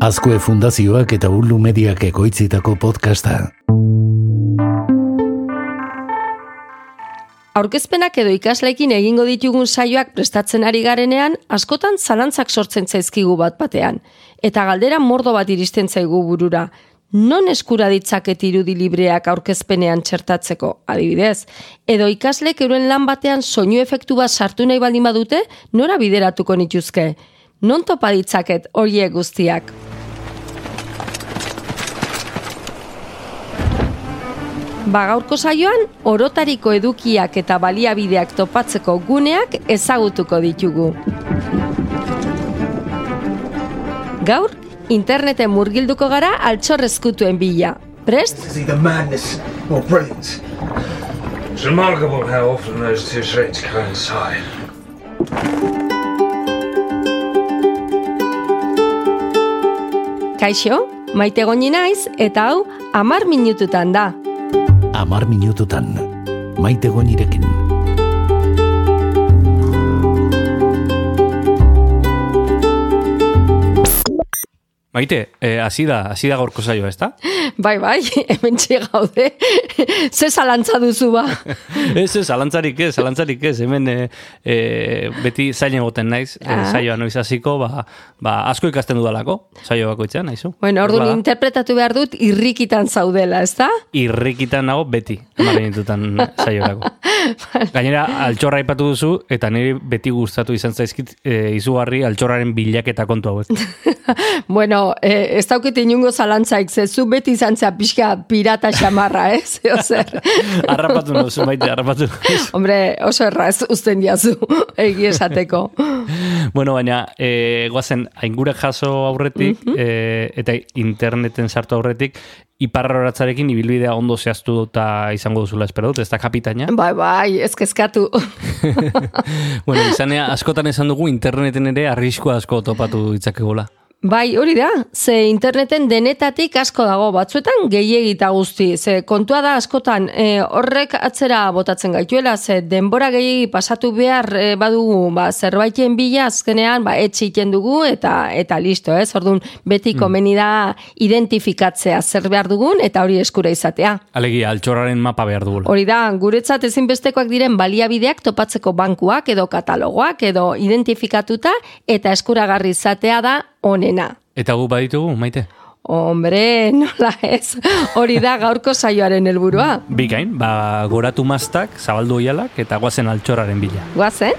Azkue Fundazioak eta Ulu Mediak ekoitzitako podcasta. Aurkezpenak edo ikasleekin egingo ditugun saioak prestatzen ari garenean, askotan zalantzak sortzen zaizkigu bat batean. Eta galdera mordo bat iristen zaigu burura. Non eskura ditzaket irudi libreak aurkezpenean txertatzeko, adibidez? Edo ikaslek euren lan batean soinu efektu bat sartu nahi baldin badute, nora bideratuko nituzke? Non topa ditzaket horiek guztiak? Ba gaurko saioan, orotariko edukiak eta baliabideak topatzeko guneak ezagutuko ditugu. Gaur, interneten murgilduko gara altxorrezkutuen bila. Prest? It's remarkable how often those two traits coincide. Kaixo, maite goni naiz eta hau amar minututan da. Amar minututan, maite gonirekin. Maite, eh, hasi da, hasi da gorko saioa, ezta? Bai, bai, hemen gaude. Ze zalantza duzu ba. ez, ez, alantzarik ez, alantzarik ez, hemen eh, eh, beti zailen egoten naiz, eh, Ah. saioa noiz hasiko, ba, ba, asko ikasten dudalako, saio bakoitzean, naizu. Bueno, orduan da. interpretatu behar dut irrikitan zaudela, ezta? Irrikitan nago beti, emaren ditutan saiorako. Gainera, altxorra aipatu duzu, eta niri beti gustatu izan zaizkit eh, izugarri altxorraren bilaketa kontu hauek. Bueno, eh, ez daukit inungo zalantzaik, ze zu beti izan zea pixka pirata xamarra, ez? Eo zer. harrapatu nozu, maite, harrapatu nozu. Hombre, oso erraz uzten diazu, egi esateko. Bueno, baina, e, guazen, aingure jaso aurretik, Mhm. e, eta interneten sartu aurretik, iparraratzarekin ibilbidea ondo zehaztu eta izango duzula espero dut, ez da kapitaina. Bai, bai, ez kezkatu. bueno, izanea, askotan esan dugu interneten ere arrisko asko topatu ditzakegula. Bai, hori da, ze interneten denetatik asko dago, batzuetan gehiegita guzti, ze kontua da askotan e, horrek atzera botatzen gaituela, ze denbora gehiegi pasatu behar e, badugu, ba, zerbaiten bila azkenean, ba, etxiten dugu eta eta listo, ez? Orduan, beti komeni da identifikatzea zer behar dugun eta hori eskura izatea. Alegia, altxorraren mapa behar dugula. Hori da, guretzat ezinbestekoak diren baliabideak topatzeko bankuak edo katalogoak edo identifikatuta eta eskuragarri izatea da onena. Eta gu baditugu, maite? Hombre, nola ez, hori da gaurko saioaren helburua. Bikain, ba, goratu maztak, zabaldu oialak, eta guazen altxorraren bila. Guazen?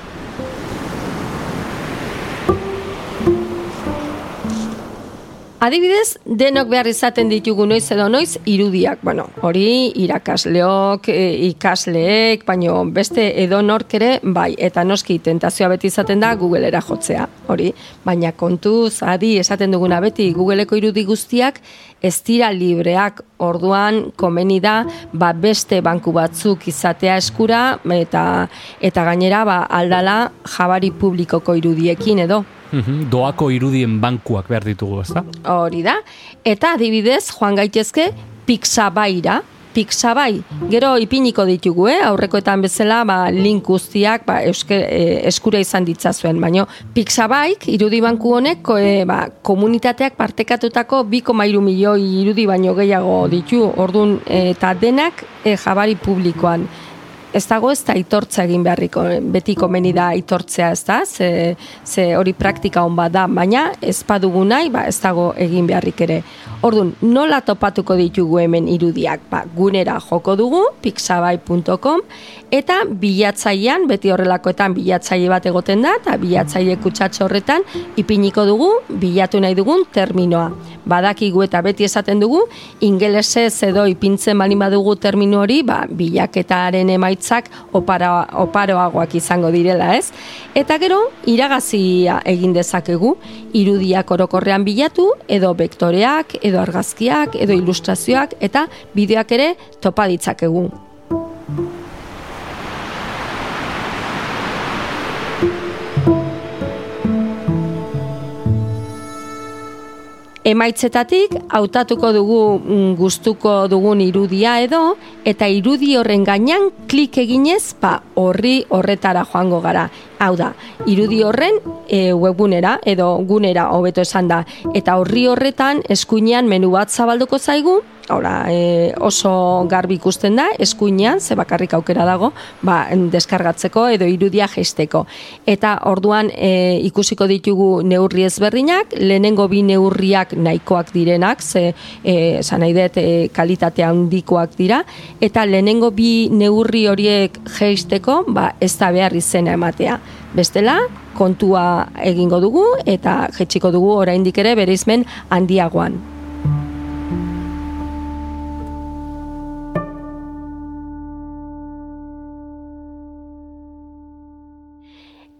Adibidez, denok behar izaten ditugu noiz edo noiz irudiak. Bueno, hori irakasleok, e, ikasleek, baino beste edo nork ere, bai, eta noski tentazioa beti izaten da Googleera jotzea, hori. Baina kontuz, adi, esaten duguna beti Googleko irudi guztiak ez dira libreak orduan komeni da ba, beste banku batzuk izatea eskura eta eta gainera ba, aldala jabari publikoko irudiekin edo. Mhm, Doako irudien bankuak behar ditugu, ezta? Hori da. Eta adibidez, joan gaitezke Pixabaira, Pixabai. Gero ipiniko ditugu, eh? aurrekoetan bezala ba, link guztiak ba, euske, e, eskura izan ditzazuen. Baina Pixabaik, irudi banku honek, e, ba, komunitateak partekatutako 2,3 milioi irudi baino gehiago ditu. Orduan, e, eta denak e, jabari publikoan ez dago ez da aitortza egin beharriko, beti komeni da aitortzea ez da, ze, ze hori praktika hon bat da, baina ez badugu nahi, ba, ez dago egin beharrik ere. Orduan, nola topatuko ditugu hemen irudiak? Ba, gunera joko dugu, pixabai.com, eta bilatzailean, beti horrelakoetan bilatzaile bat egoten da, eta bilatzaile kutsatxo horretan ipiniko dugu, bilatu nahi dugun terminoa. Badakigu eta beti esaten dugu, ingelesez edo ipintzen baldin badugu termino hori, ba, bilaketaren emaitzak opara, oparoagoak izango direla, ez? Eta gero, iragazia egin dezakegu, irudiak orokorrean bilatu, edo vektoreak, edo argazkiak, edo ilustrazioak, eta bideoak ere topa ditzakegu. Emaitzetatik hautatuko dugu mm, gustuko dugun irudia edo eta irudi horren gainean klik eginez ba horri horretara joango gara. Hau da, irudi horren e, webgunera edo gunera hobeto esan da eta horri horretan eskuinean menu bat zabalduko zaigu Ora, e, oso garbi ikusten da, eskuinean, ze bakarrik aukera dago, ba, deskargatzeko edo irudia jeisteko. Eta orduan e, ikusiko ditugu neurri ezberdinak, lehenengo bi neurriak nahikoak direnak, ze e, nahi dut e, kalitatea handikoak dira, eta lehenengo bi neurri horiek jeisteko, ba, ez da behar izena ematea. Bestela, kontua egingo dugu eta jetxiko dugu oraindik ere bereizmen handiagoan.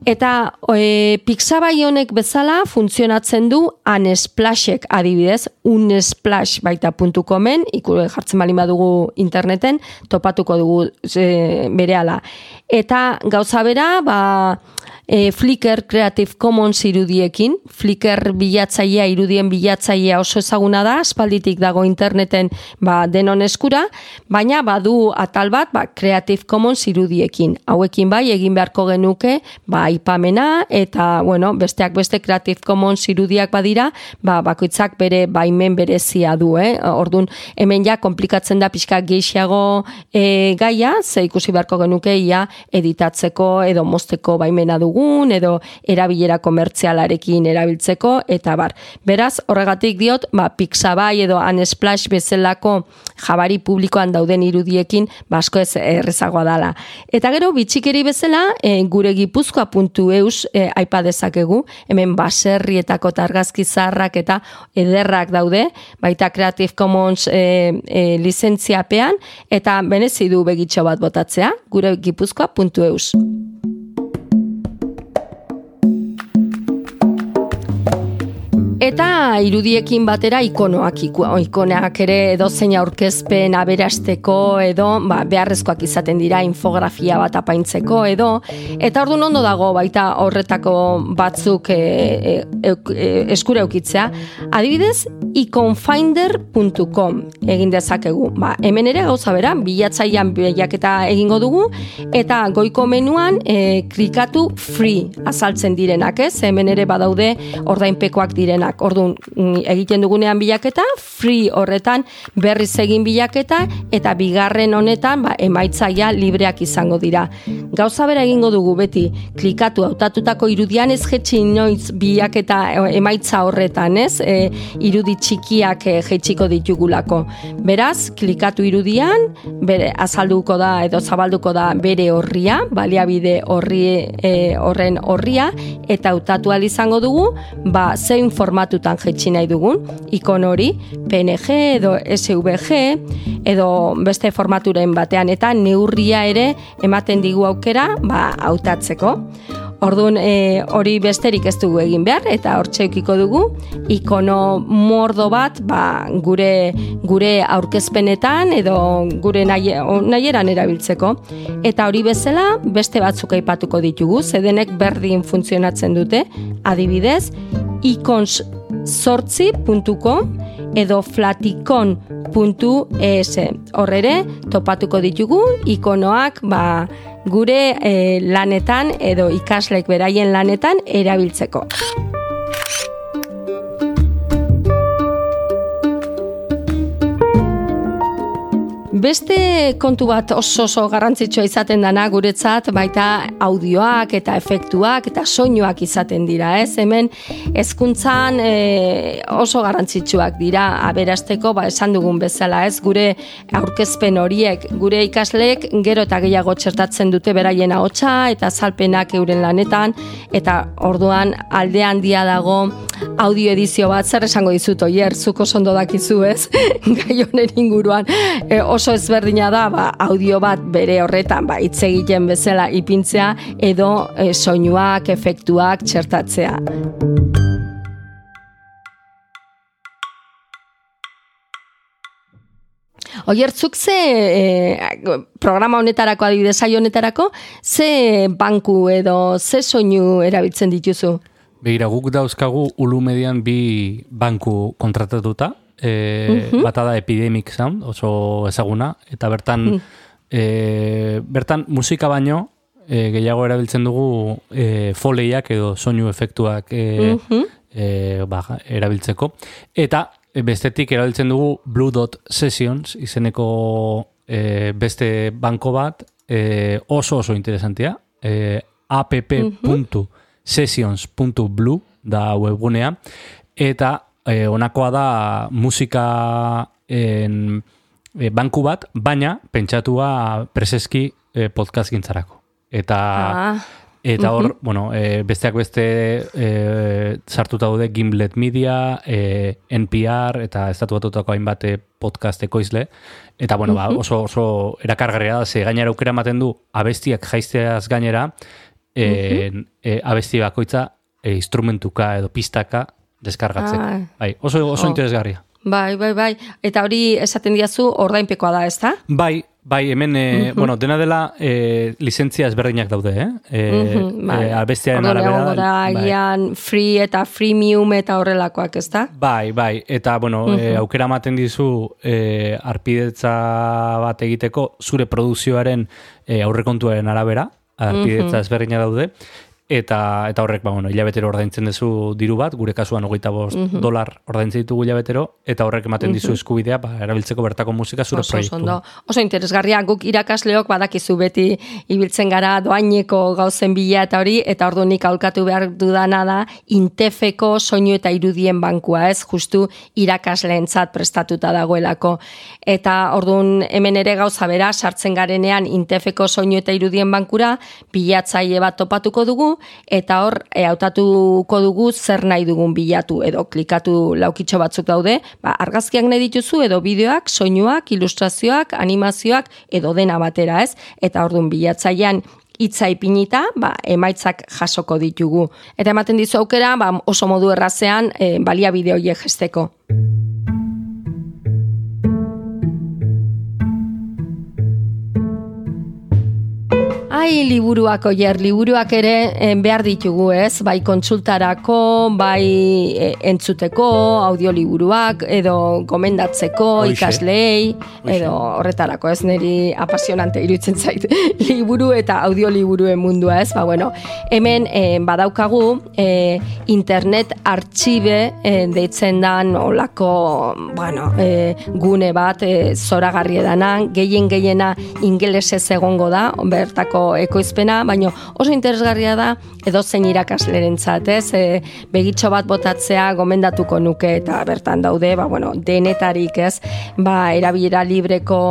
Eta e, Pixabay honek bezala funtzionatzen du Unsplashek adibidez, unsplash baita komen, ikure jartzen bali badugu interneten, topatuko dugu e, berehala. Eta gauza bera, ba, e, Flickr Creative Commons irudiekin, Flickr bilatzailea irudien bilatzailea oso ezaguna da, aspalditik dago interneten ba, denon eskura, baina badu atal bat ba, Creative Commons irudiekin. Hauekin bai egin beharko genuke ba, ipamena eta bueno, besteak beste Creative Commons irudiak badira, ba, bakoitzak bere baimen berezia du. Eh? Orduan, hemen ja komplikatzen da pixka gehiago e, gaia, ze ikusi beharko genuke ia editatzeko edo mosteko baimena dugu dugun edo erabilera komertzialarekin erabiltzeko eta bar. Beraz, horregatik diot, ba, Pixabay edo Unsplash bezalako jabari publikoan dauden irudiekin basko ez errezagoa dala. Eta gero, bitxikeri bezala, e, gure gipuzkoa.eus e, aipa dezakegu, hemen baserrietako targazki zarrak eta ederrak daude, baita Creative Commons e, e, lizentziapean, eta benezi du begitxo bat botatzea, gure gipuzkoa.eus. Eta irudiekin batera ikonoak ikoneak ere edo zein aurkezpen aberasteko edo ba, beharrezkoak izaten dira infografia bat apaintzeko edo eta ordu ondo dago baita horretako batzuk e, e, e, e, eskure eukitzea. Adibidez, iconfinder.com egin dezakegu. Ba, hemen ere gauza bera, bilatzaian bilaketa egingo dugu eta goiko menuan e, klikatu free azaltzen direnak, ez? Hemen ere badaude ordainpekoak direnak. Orduan, mm, egiten dugunean bilaketa, free horretan berriz egin bilaketa eta bigarren honetan ba, emaitzaia libreak izango dira. Gauza bera egingo dugu beti, klikatu hautatutako irudian ez jetxi noiz bilaketa e, emaitza horretan, ez? E, irudi txikiak e, jetxiko ditugulako. Beraz, klikatu irudian, bere azalduko da edo zabalduko da bere horria, baliabide horri e, horren horria eta hautatu izango dugu, ba zein formatutan jetxi nahi dugun, ikon hori, PNG edo SVG edo beste formaturen batean eta neurria ere ematen digu aukera ba hautatzeko. Orduan e, hori besterik ez dugu egin behar eta hortxe eukiko dugu ikono mordo bat ba, gure gure aurkezpenetan edo gure nahieran erabiltzeko. Eta hori bezala beste batzuk aipatuko ditugu, zedenek berdin funtzionatzen dute, adibidez, ikonssortzi.com edo flaticon.es horrere topatuko ditugu ikonoak ba, gure e, lanetan edo ikaslek beraien lanetan erabiltzeko. Beste kontu bat oso oso garrantzitsua izaten dana guretzat baita audioak eta efektuak eta soinuak izaten dira, ez? Hemen hezkuntzan e, oso garrantzitsuak dira aberasteko, ba esan dugun bezala, ez? Gure aurkezpen horiek, gure ikasleek gero eta gehiago txertatzen dute beraien ahotsa eta salpenak euren lanetan eta orduan alde handia dago audio edizio bat zer esango dizut oier, zuko sondo dakizu, ez? Gai honen inguruan e, oso ezberdina da ba, audio bat bere horretan ba, hitz egiten bezala ipintzea edo e, soinuak, efektuak txertatzea. Oiertzuk ze e, programa honetarako adibidez honetarako ze banku edo ze soinu erabiltzen dituzu? Begira, guk dauzkagu ulu median bi banku kontratatuta. E, Bata da Epidemic Sound, oso ezaguna. Eta bertan, e, bertan musika baino, e, gehiago erabiltzen dugu e, foleiak edo soinu efektuak e, e, ba, erabiltzeko. Eta e, bestetik erabiltzen dugu Blue Dot Sessions izeneko e, beste banko bat e, oso oso interesantia. E, app.sessions.blue da webgunea. Eta e, honakoa da musika en, e, banku bat, baina pentsatua preseski e, podcast gintzarako. Eta Ah, Eta hor, bueno, e, besteak beste e, sartuta daude Gimlet Media, e, NPR eta estatu batutako hainbat e, podcast ekoizle. Eta bueno, ba, oso, oso erakargarria da, ze gainera aukera ematen du abestiak jaizteaz gainera, e, e, abesti bakoitza e, instrumentuka edo pistaka deskargatzeko. Ah. Bai, oso, oso Oh. interesgarria. bai, bai, bai. Eta hori esaten diazu ordainpekoa da, ezta? Bai, bai, hemen, e, bueno, dena dela e, lizentzia ezberdinak daude, eh? E, Mhm, bai. e, abestiaren Orduan arabera. da bai. free eta freemium eta horrelakoak, ezta? Bai, bai, eta bueno, e, aukera ematen dizu e, arpidetza bat egiteko zure produzioaren e, aurrekontuaren arabera, arpidetza ezberdina daude, eta eta horrek, ba, bueno, hilabetero ordaintzen duzu diru bat, gure kasuan hogeita bost dolar ordaintzen ditugu hilabetero, eta horrek ematen dizu eskubidea, ba, erabiltzeko bertako musika zure oso, oso, proiektu. ondo. oso interesgarria guk irakasleok badakizu beti ibiltzen gara doaineko gauzen bila eta hori eta ordu nik aulkatu behar dudana da intefeko soinu eta irudien bankua ez justu irakasleentzat prestatuta dagoelako eta ordun hemen ere gauza bera sartzen garenean intefeko soinu eta irudien bankura bilatzaile bat topatuko dugu eta hor e, hautatuko dugu zer nahi dugun bilatu edo klikatu laukitxo batzuk daude, ba, argazkiak nahi dituzu edo bideoak, soinuak, ilustrazioak, animazioak edo dena batera, ez? Eta ordun bilatzailean hitza ipinita, ba, emaitzak jasoko ditugu. Eta ematen dizu aukera, ba, oso modu errazean e, baliabide horiek jesteko. Ai, liburuak oier, liburuak ere eh, behar ditugu, ez? Bai kontsultarako, bai eh, entzuteko, audioliburuak, edo gomendatzeko Hoxe. ikasleei, edo horretarako, ez niri apasionante iruditzen zait liburu eta audioliburuen mundua, ez? Ba, bueno, hemen eh, badaukagu eh, internet artxibe eh, deitzen dan olako, bueno, eh, gune bat eh, zoragarri edanan, gehien gehiena ingelesez egongo da, bertako ekoizpena, baino oso interesgarria da edozein irakaslerentzat, ez? E, begitxo bat botatzea gomendatuko nuke eta bertan daude, ba bueno, denetarik, ez? Ba, erabilera libreko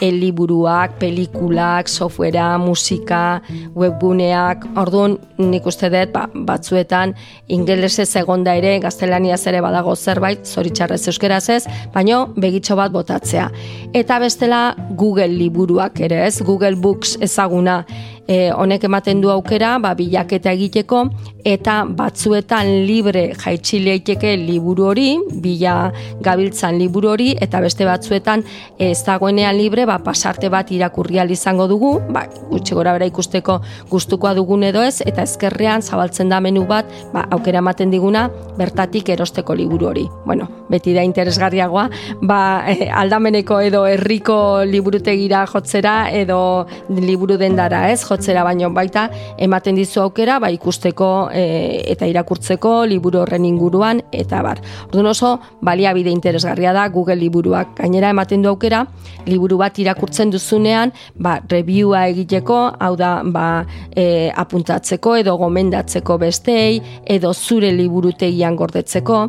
liburuak, pelikulak, softwarea, musika, webguneak, orduan nik uste dut ba, batzuetan ingelesez egonda ere, gaztelaniaz ere badago zerbait, zoritxarrez euskeraz ez, baino begitxo bat botatzea. Eta bestela Google liburuak ere ez, Google Books ezaguna, e, honek ematen du aukera, ba, bilaketa egiteko, eta batzuetan libre jaitsi leiteke liburu hori, bila gabiltzan liburu hori, eta beste batzuetan ez dagoenean libre, ba, pasarte bat irakurri izango dugu, ba, gutxi gora bera ikusteko gustukoa dugun edo ez, eta ezkerrean zabaltzen da menu bat, ba, aukera ematen diguna, bertatik erosteko liburu hori. Bueno, beti da interesgarriagoa, ba, eh, aldameneko edo herriko liburutegira jotzera edo liburu dendara, ez, jotzera baino baita ematen dizu aukera ba ikusteko e, eta irakurtzeko liburu horren inguruan eta bar. Orduan oso baliabide interesgarria da Google liburuak. Gainera ematen du aukera liburu bat irakurtzen duzunean, ba reviewa egiteko, hau da ba e, apuntatzeko edo gomendatzeko bestei edo zure liburutegian gordetzeko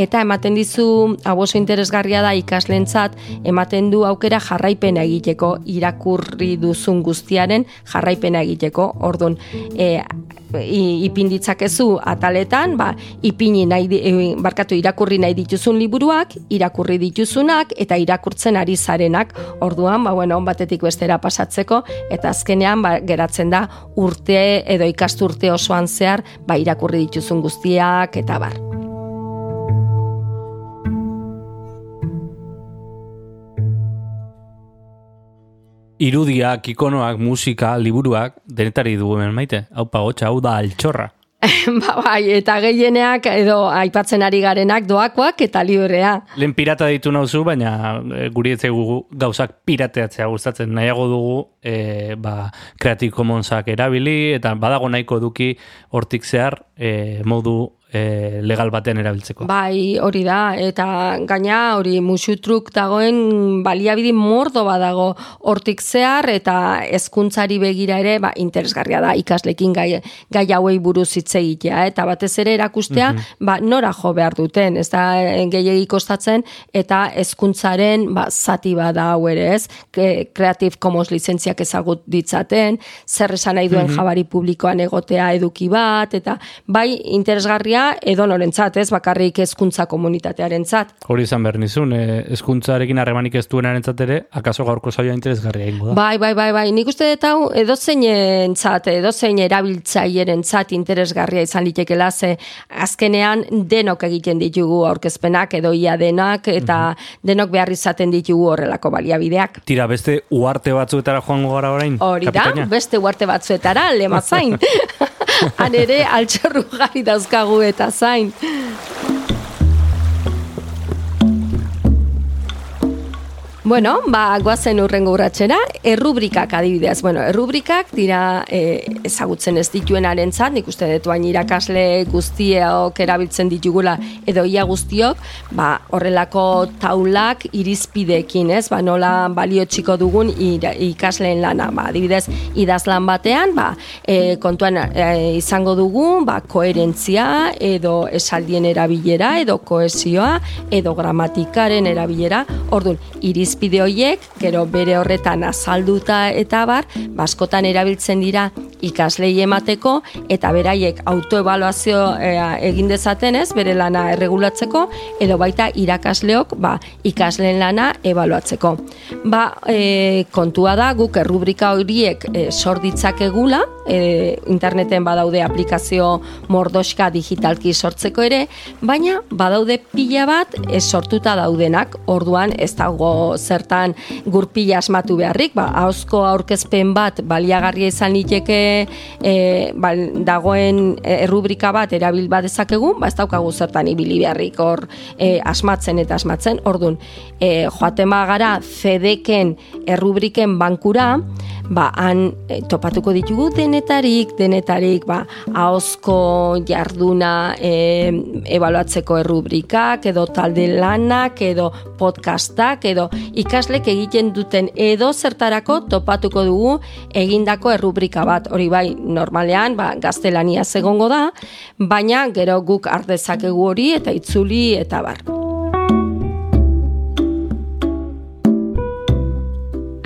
eta ematen dizu hau oso interesgarria da ikaslentzat ematen du aukera jarraipena egiteko irakurri duzun guztiaren jarraipena egiteko. Ordun e, i- ipin ditzakezu ataletan ba ipini nahi e, barkatu irakurri nahi dituzun liburuak irakurri dituzunak eta irakurtzen ari zarenak. Orduan ba bueno batetik bestera pasatzeko eta azkenean ba, geratzen da urte edo ikasturte osoan zehar ba irakurri dituzun guztiak eta bar Irudiak, ikonoak, musika, liburuak, denetari du hemen maite. Hau pagotxa, hau da altxorra. ba, bai, eta gehieneak edo aipatzen ari garenak doakoak eta librea. Lehen pirata ditu nauzu, baina e, guri ez zaigu gauzak pirateatzea gustatzen. Nahiago dugu e, ba, Creative Comonsak erabili, eta badago nahiko eduki hortik zehar e, modu e, legal batean erabiltzeko. Bai, hori da, eta gaina hori musutruk dagoen baliabidi mordo badago. Hortik zehar, eta hezkuntzari begira ere, ba, interesgarria da ikaslekin gai, gai hauei buruz hitz egitea, eta batez ere erakustea, mm ba, nora jo behar duten, ez da gehiagik kostatzen, eta hezkuntzaren ba, zati bada hau ere ez, Creative Commons lizentziak ezagut ditzaten, zer esan nahi duen jabari publikoan egotea eduki bat, eta bai interesgarria edo norentzat, ez bakarrik hezkuntza komunitatearentzat. Hori izan behar nizun, eh, hezkuntzarekin harremanik ez duenarentzat ere, akaso gaurko zaila interesgarria ingo da. Bai, bai, bai, bai, nik uste dut hau edo zein entzat, edo zein erabiltzaieren zat interesgarria izan litekela, ze azkenean denok egiten ditugu aurkezpenak edo ia denak, eta denok behar izaten ditugu horrelako baliabideak. Tira, beste uarte batzuetara joango gara orain? Hori da, kapitaina? beste uarte batzuetara, lema zain. Han ere, altxorru gari dauzkagu eta zain. Bueno, ba, guazen urrengo urratxera, errubrikak adibidez. Bueno, errubrikak dira e, ezagutzen ez dituenaren zat, nik uste dut bain irakasle guztiok erabiltzen ditugula edo ia guztiok, ba, horrelako taulak irizpideekin, ez? Ba, nola balio txiko dugun ikasleen lana. Ba, adibidez, idazlan batean, ba, e, kontuan e, izango dugu, ba, koherentzia edo esaldien erabilera edo koesioa edo gramatikaren erabilera. Orduan, irizpide horiek, gero bere horretan azalduta eta bar, baskotan erabiltzen dira ikaslei emateko eta beraiek autoevaluazio e, egin dezaten ez, bere lana erregulatzeko edo baita irakasleok ba, ikasleen lana ebaluatzeko. Ba, e, kontua da guk errubrika horiek e, sor ditzakegula, e, interneten badaude aplikazio mordoska digitalki sortzeko ere, baina badaude pila bat ez sortuta daudenak, orduan ez dago zertan gurpila asmatu beharrik, ba, hauzko aurkezpen bat baliagarria izan liteke e, ba, dagoen errubrika bat erabil bat dezakegu, ba, ez daukagu zertan ibili beharrik hor e, asmatzen eta asmatzen, orduan, e, joatema gara fedeken errubriken bankura, ba, han e, topatuko ditugu denetarik, denetarik, ba, ahozko jarduna e, ebaluatzeko errubrikak, edo talde lanak, edo podcastak, edo ikaslek egiten duten edo zertarako topatuko dugu egindako errubrika bat. Hori bai, normalean, ba, gaztelania egongo da, baina gero guk ardezakegu hori eta itzuli eta bar.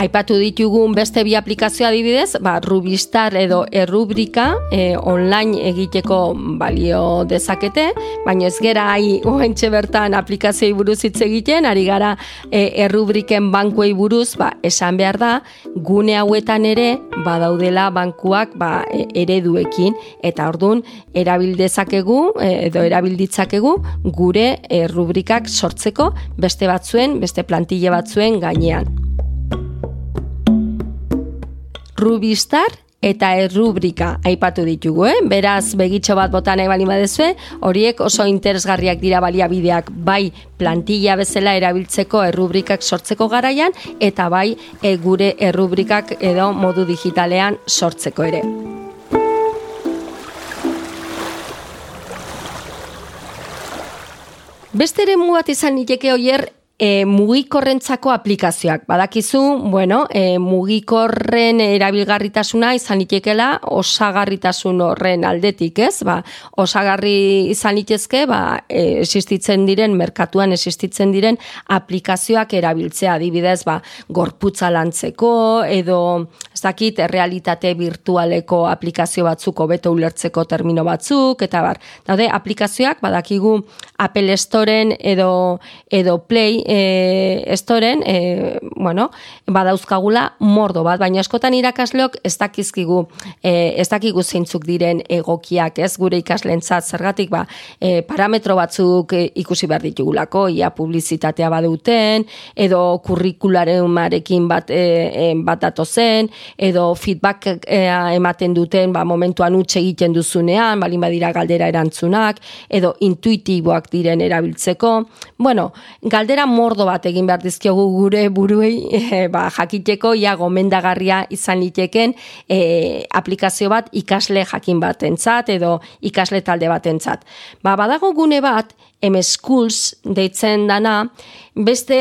Aipatu ditugun beste bi aplikazio adibidez, ba, Rubistar edo errubrika e, online egiteko balio dezakete, baina ez gera hai oentxe bertan aplikazioei buruz hitz egiten, ari gara e, errubriken bankuei buruz, ba, esan behar da, gune hauetan ere badaudela bankuak ba, e, ereduekin, eta ordun erabil dezakegu e, edo erabil ditzakegu gure errubrikak sortzeko beste batzuen, beste plantille batzuen gainean. Rubistar eta errubrika aipatu ditugu, eh? Beraz, begitxo bat botan nahi bali badezue, horiek oso interesgarriak dira baliabideak bai plantilla bezala erabiltzeko errubrikak sortzeko garaian, eta bai e, gure errubrikak edo modu digitalean sortzeko ere. Beste ere bat izan niteke oier e, mugikorrentzako aplikazioak. Badakizu, bueno, e, mugikorren erabilgarritasuna izan litekela osagarritasun horren aldetik, ez? Ba, osagarri izan litezke, ba, e, existitzen diren, merkatuan existitzen diren aplikazioak erabiltzea adibidez, ba, gorputza lantzeko, edo, ez dakit, realitate virtualeko aplikazio batzuk hobeto ulertzeko termino batzuk, eta bar, daude, aplikazioak, badakigu, Apple Storeen edo, edo Play e, estoren, e, bueno, badauzkagula mordo bat, baina askotan irakasleok ez dakizkigu, e, ez dakigu zeintzuk diren egokiak, ez gure ikaslentzat zergatik, ba, e, parametro batzuk e, ikusi behar ditugulako, ia publizitatea baduten, edo kurrikularumarekin bat, e, bat datozen, edo feedback e, ematen duten, ba, momentuan utxe egiten duzunean, balin badira galdera erantzunak, edo intuitiboak diren erabiltzeko. Bueno, galdera mordo bat egin behar dizkiogu gure buruei, e, ba, jakiteko, ia gomendagarria izan liteken e, aplikazio bat ikasle jakin batentzat edo ikasle talde batentzat. Ba, badago gune bat, M-Schools deitzen dana, beste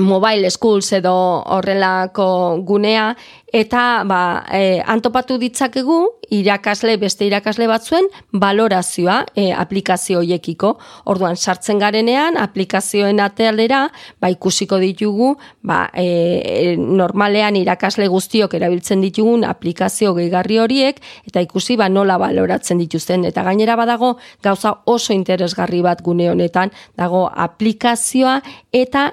mobile schools edo horrelako gunea eta ba, e, antopatu ditzakegu irakasle beste irakasle batzuen balorazioa e, aplikazio hoiekiko. Orduan sartzen garenean aplikazioen atealdera ba, ikusiko ditugu ba, e, normalean irakasle guztiok erabiltzen ditugun aplikazio gehigarri horiek eta ikusi ba, nola baloratzen dituzten. Eta gainera badago gauza oso interesgarri bat gune honetan dago aplikazioa eta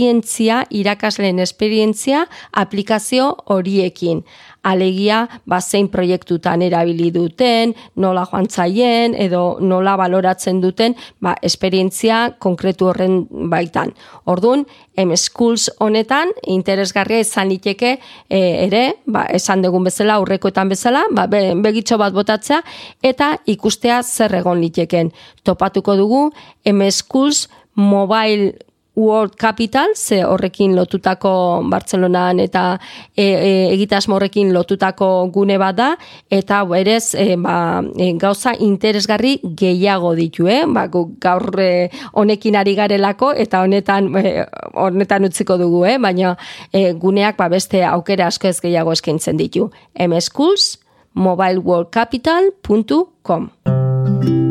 esperientzia irakasleen esperientzia aplikazio horiekin. Alegia, ba, zein proiektutan erabili duten, nola joan zaien, edo nola baloratzen duten, ba, esperientzia konkretu horren baitan. Orduan, M Schools honetan, interesgarria izan liteke e, ere, ba, esan dugun bezala, aurrekoetan bezala, ba, begitxo bat botatzea, eta ikustea zer egon liteken. Topatuko dugu, M Schools mobile World Capital, ze horrekin lotutako Bartzelonan eta e, e, egitasmo horrekin lotutako gune bat da, eta berez e, ba, e, gauza interesgarri gehiago ditu, eh? ba, gaur e, honekin ari garelako, eta honetan e, honetan utziko dugu, eh? baina e, guneak ba, beste aukera asko ez gehiago eskaintzen ditu. mschools, mobileworldcapital.com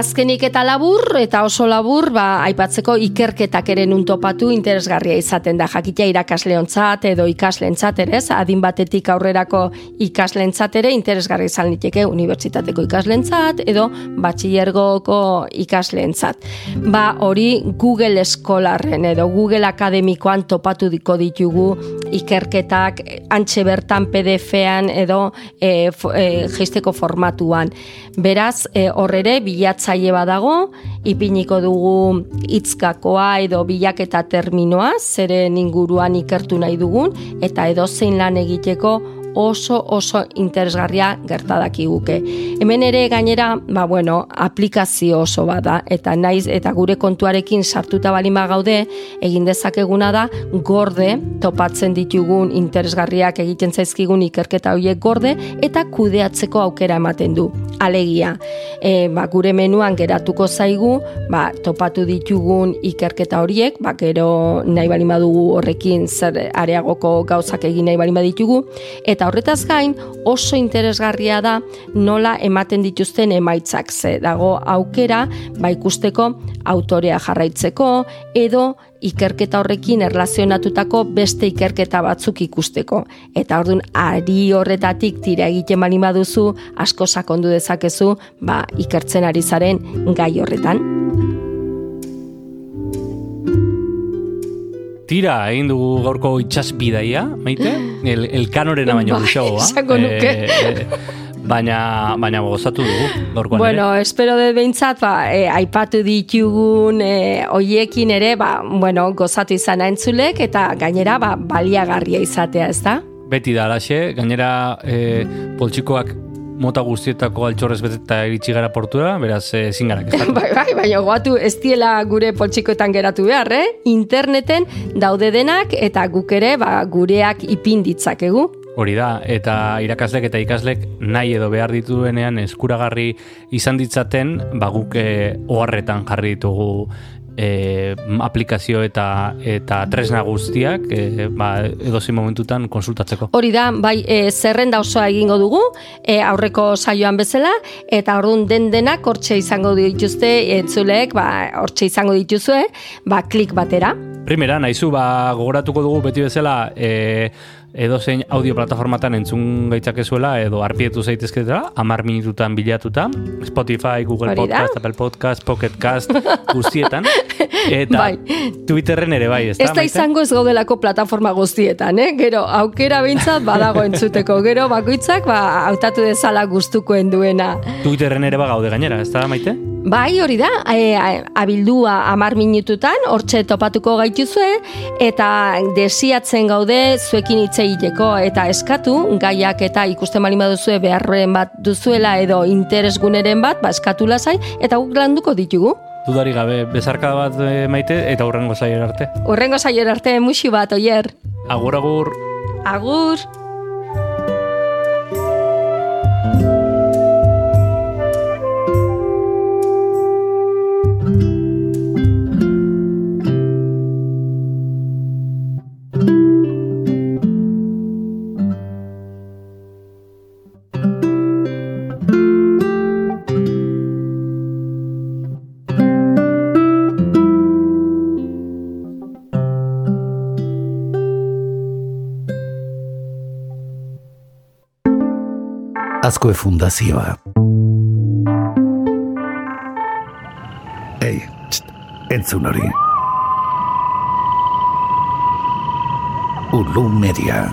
Azkenik eta labur, eta oso labur, ba, aipatzeko ikerketak ere topatu interesgarria izaten da. Jakitea irakasleontzat edo ikaslentzat ere, adin batetik aurrerako ikaslentzat ere interesgarria izan liteke unibertsitateko ikaslentzat edo batxillergoko ikaslentzat. Ba, hori Google Eskolarren edo Google Akademikoan topatu diko ditugu ikerketak antxe bertan PDF-ean edo e, e, formatuan. Beraz, e, horrere, bilatza zaile badago, ipiniko dugu hitzkakoa edo bilaketa terminoa, zeren inguruan ikertu nahi dugun, eta edo zein lan egiteko oso oso interesgarria gertadaki guke. Hemen ere gainera, ba bueno, aplikazio oso bada eta naiz eta gure kontuarekin sartuta balin gaude, egin dezakeguna da gorde topatzen ditugun interesgarriak egiten zaizkigun ikerketa horiek gorde eta kudeatzeko aukera ematen du. Alegia, e, ba, gure menuan geratuko zaigu, ba, topatu ditugun ikerketa horiek, ba, gero nahi balin badugu horrekin zer areagoko gauzak egin nahi balin baditugu, eta horretaz gain oso interesgarria da nola ematen dituzten emaitzak. Ze dago aukera ba ikusteko autorea jarraitzeko edo ikerketa horrekin erlazionatutako beste ikerketa batzuk ikusteko. Eta ordun ari horretatik tira egiten bali baduzu asko sakondu dezakezu ba ikertzen ari zaren gai horretan. tira egin dugu gaurko itxas bidaia, maite? El, el kanorena baino bai, Esango nuke. Eh, baina, baina gozatu dugu, gaurkoan bueno, espero de behintzat, ba, e, aipatu ditugun e, oiekin ere, ba, bueno, gozatu izan entzulek, eta gainera, ba, baliagarria izatea, ez da? Beti da, alaxe, gainera, e, poltsikoak mota guztietako altxorrez beteta iritsi gara portura, beraz eh, ezin gara bai, bai, baina goatu ez diela gure poltsikoetan geratu behar, eh? Interneten daude denak eta guk ere ba, gureak ipin ditzakegu. Hori da, eta irakaslek eta ikaslek nahi edo behar dituenean eskuragarri izan ditzaten, ba guk eh, oharretan jarri ditugu e, aplikazio eta eta tresna guztiak e, ba, edozi momentutan konsultatzeko. Hori da, bai, e, zerrenda osoa egingo dugu, e, aurreko saioan bezala, eta orduan den denak hortxe izango dituzte, entzulek, ba, hortxe izango dituzue, ba, klik batera. Primera, naizu, ba, gogoratuko dugu beti bezala, e, edo zein audio plataformatan entzun gaitzakezuela edo arpietu zaitezketela, amar minututan bilatuta, Spotify, Google Hori da. Podcast, Apple Podcast, Pocket Cast, guztietan, eta Bai. Twitterren ere bai, ez da? Ez da izango ez gaudelako plataforma guztietan, eh? Gero, aukera behintzat badago entzuteko. Gero, bakoitzak, ba, hautatu dezala gustukoen duena. Twitterren ere bagaude gainera, ez da, maite? Bai, hori da, e, a- abildua amar minututan, hortxe topatuko gaituzue, eta desiatzen gaude zuekin hitz egiteko, eta eskatu, gaiak eta ikusten bali baduzue beharren bat duzuela edo interesguneren bat, ba, eskatu lasai, eta guk landuko ditugu. Dudari gabe, bezarka bat eh, maite eta hurrengo zaier arte. Horrengo zaier arte, musi bat, oier. Agur, agur. Agur! Azkoe fundazioa. Ei, txt, entzun hori. Ulu media.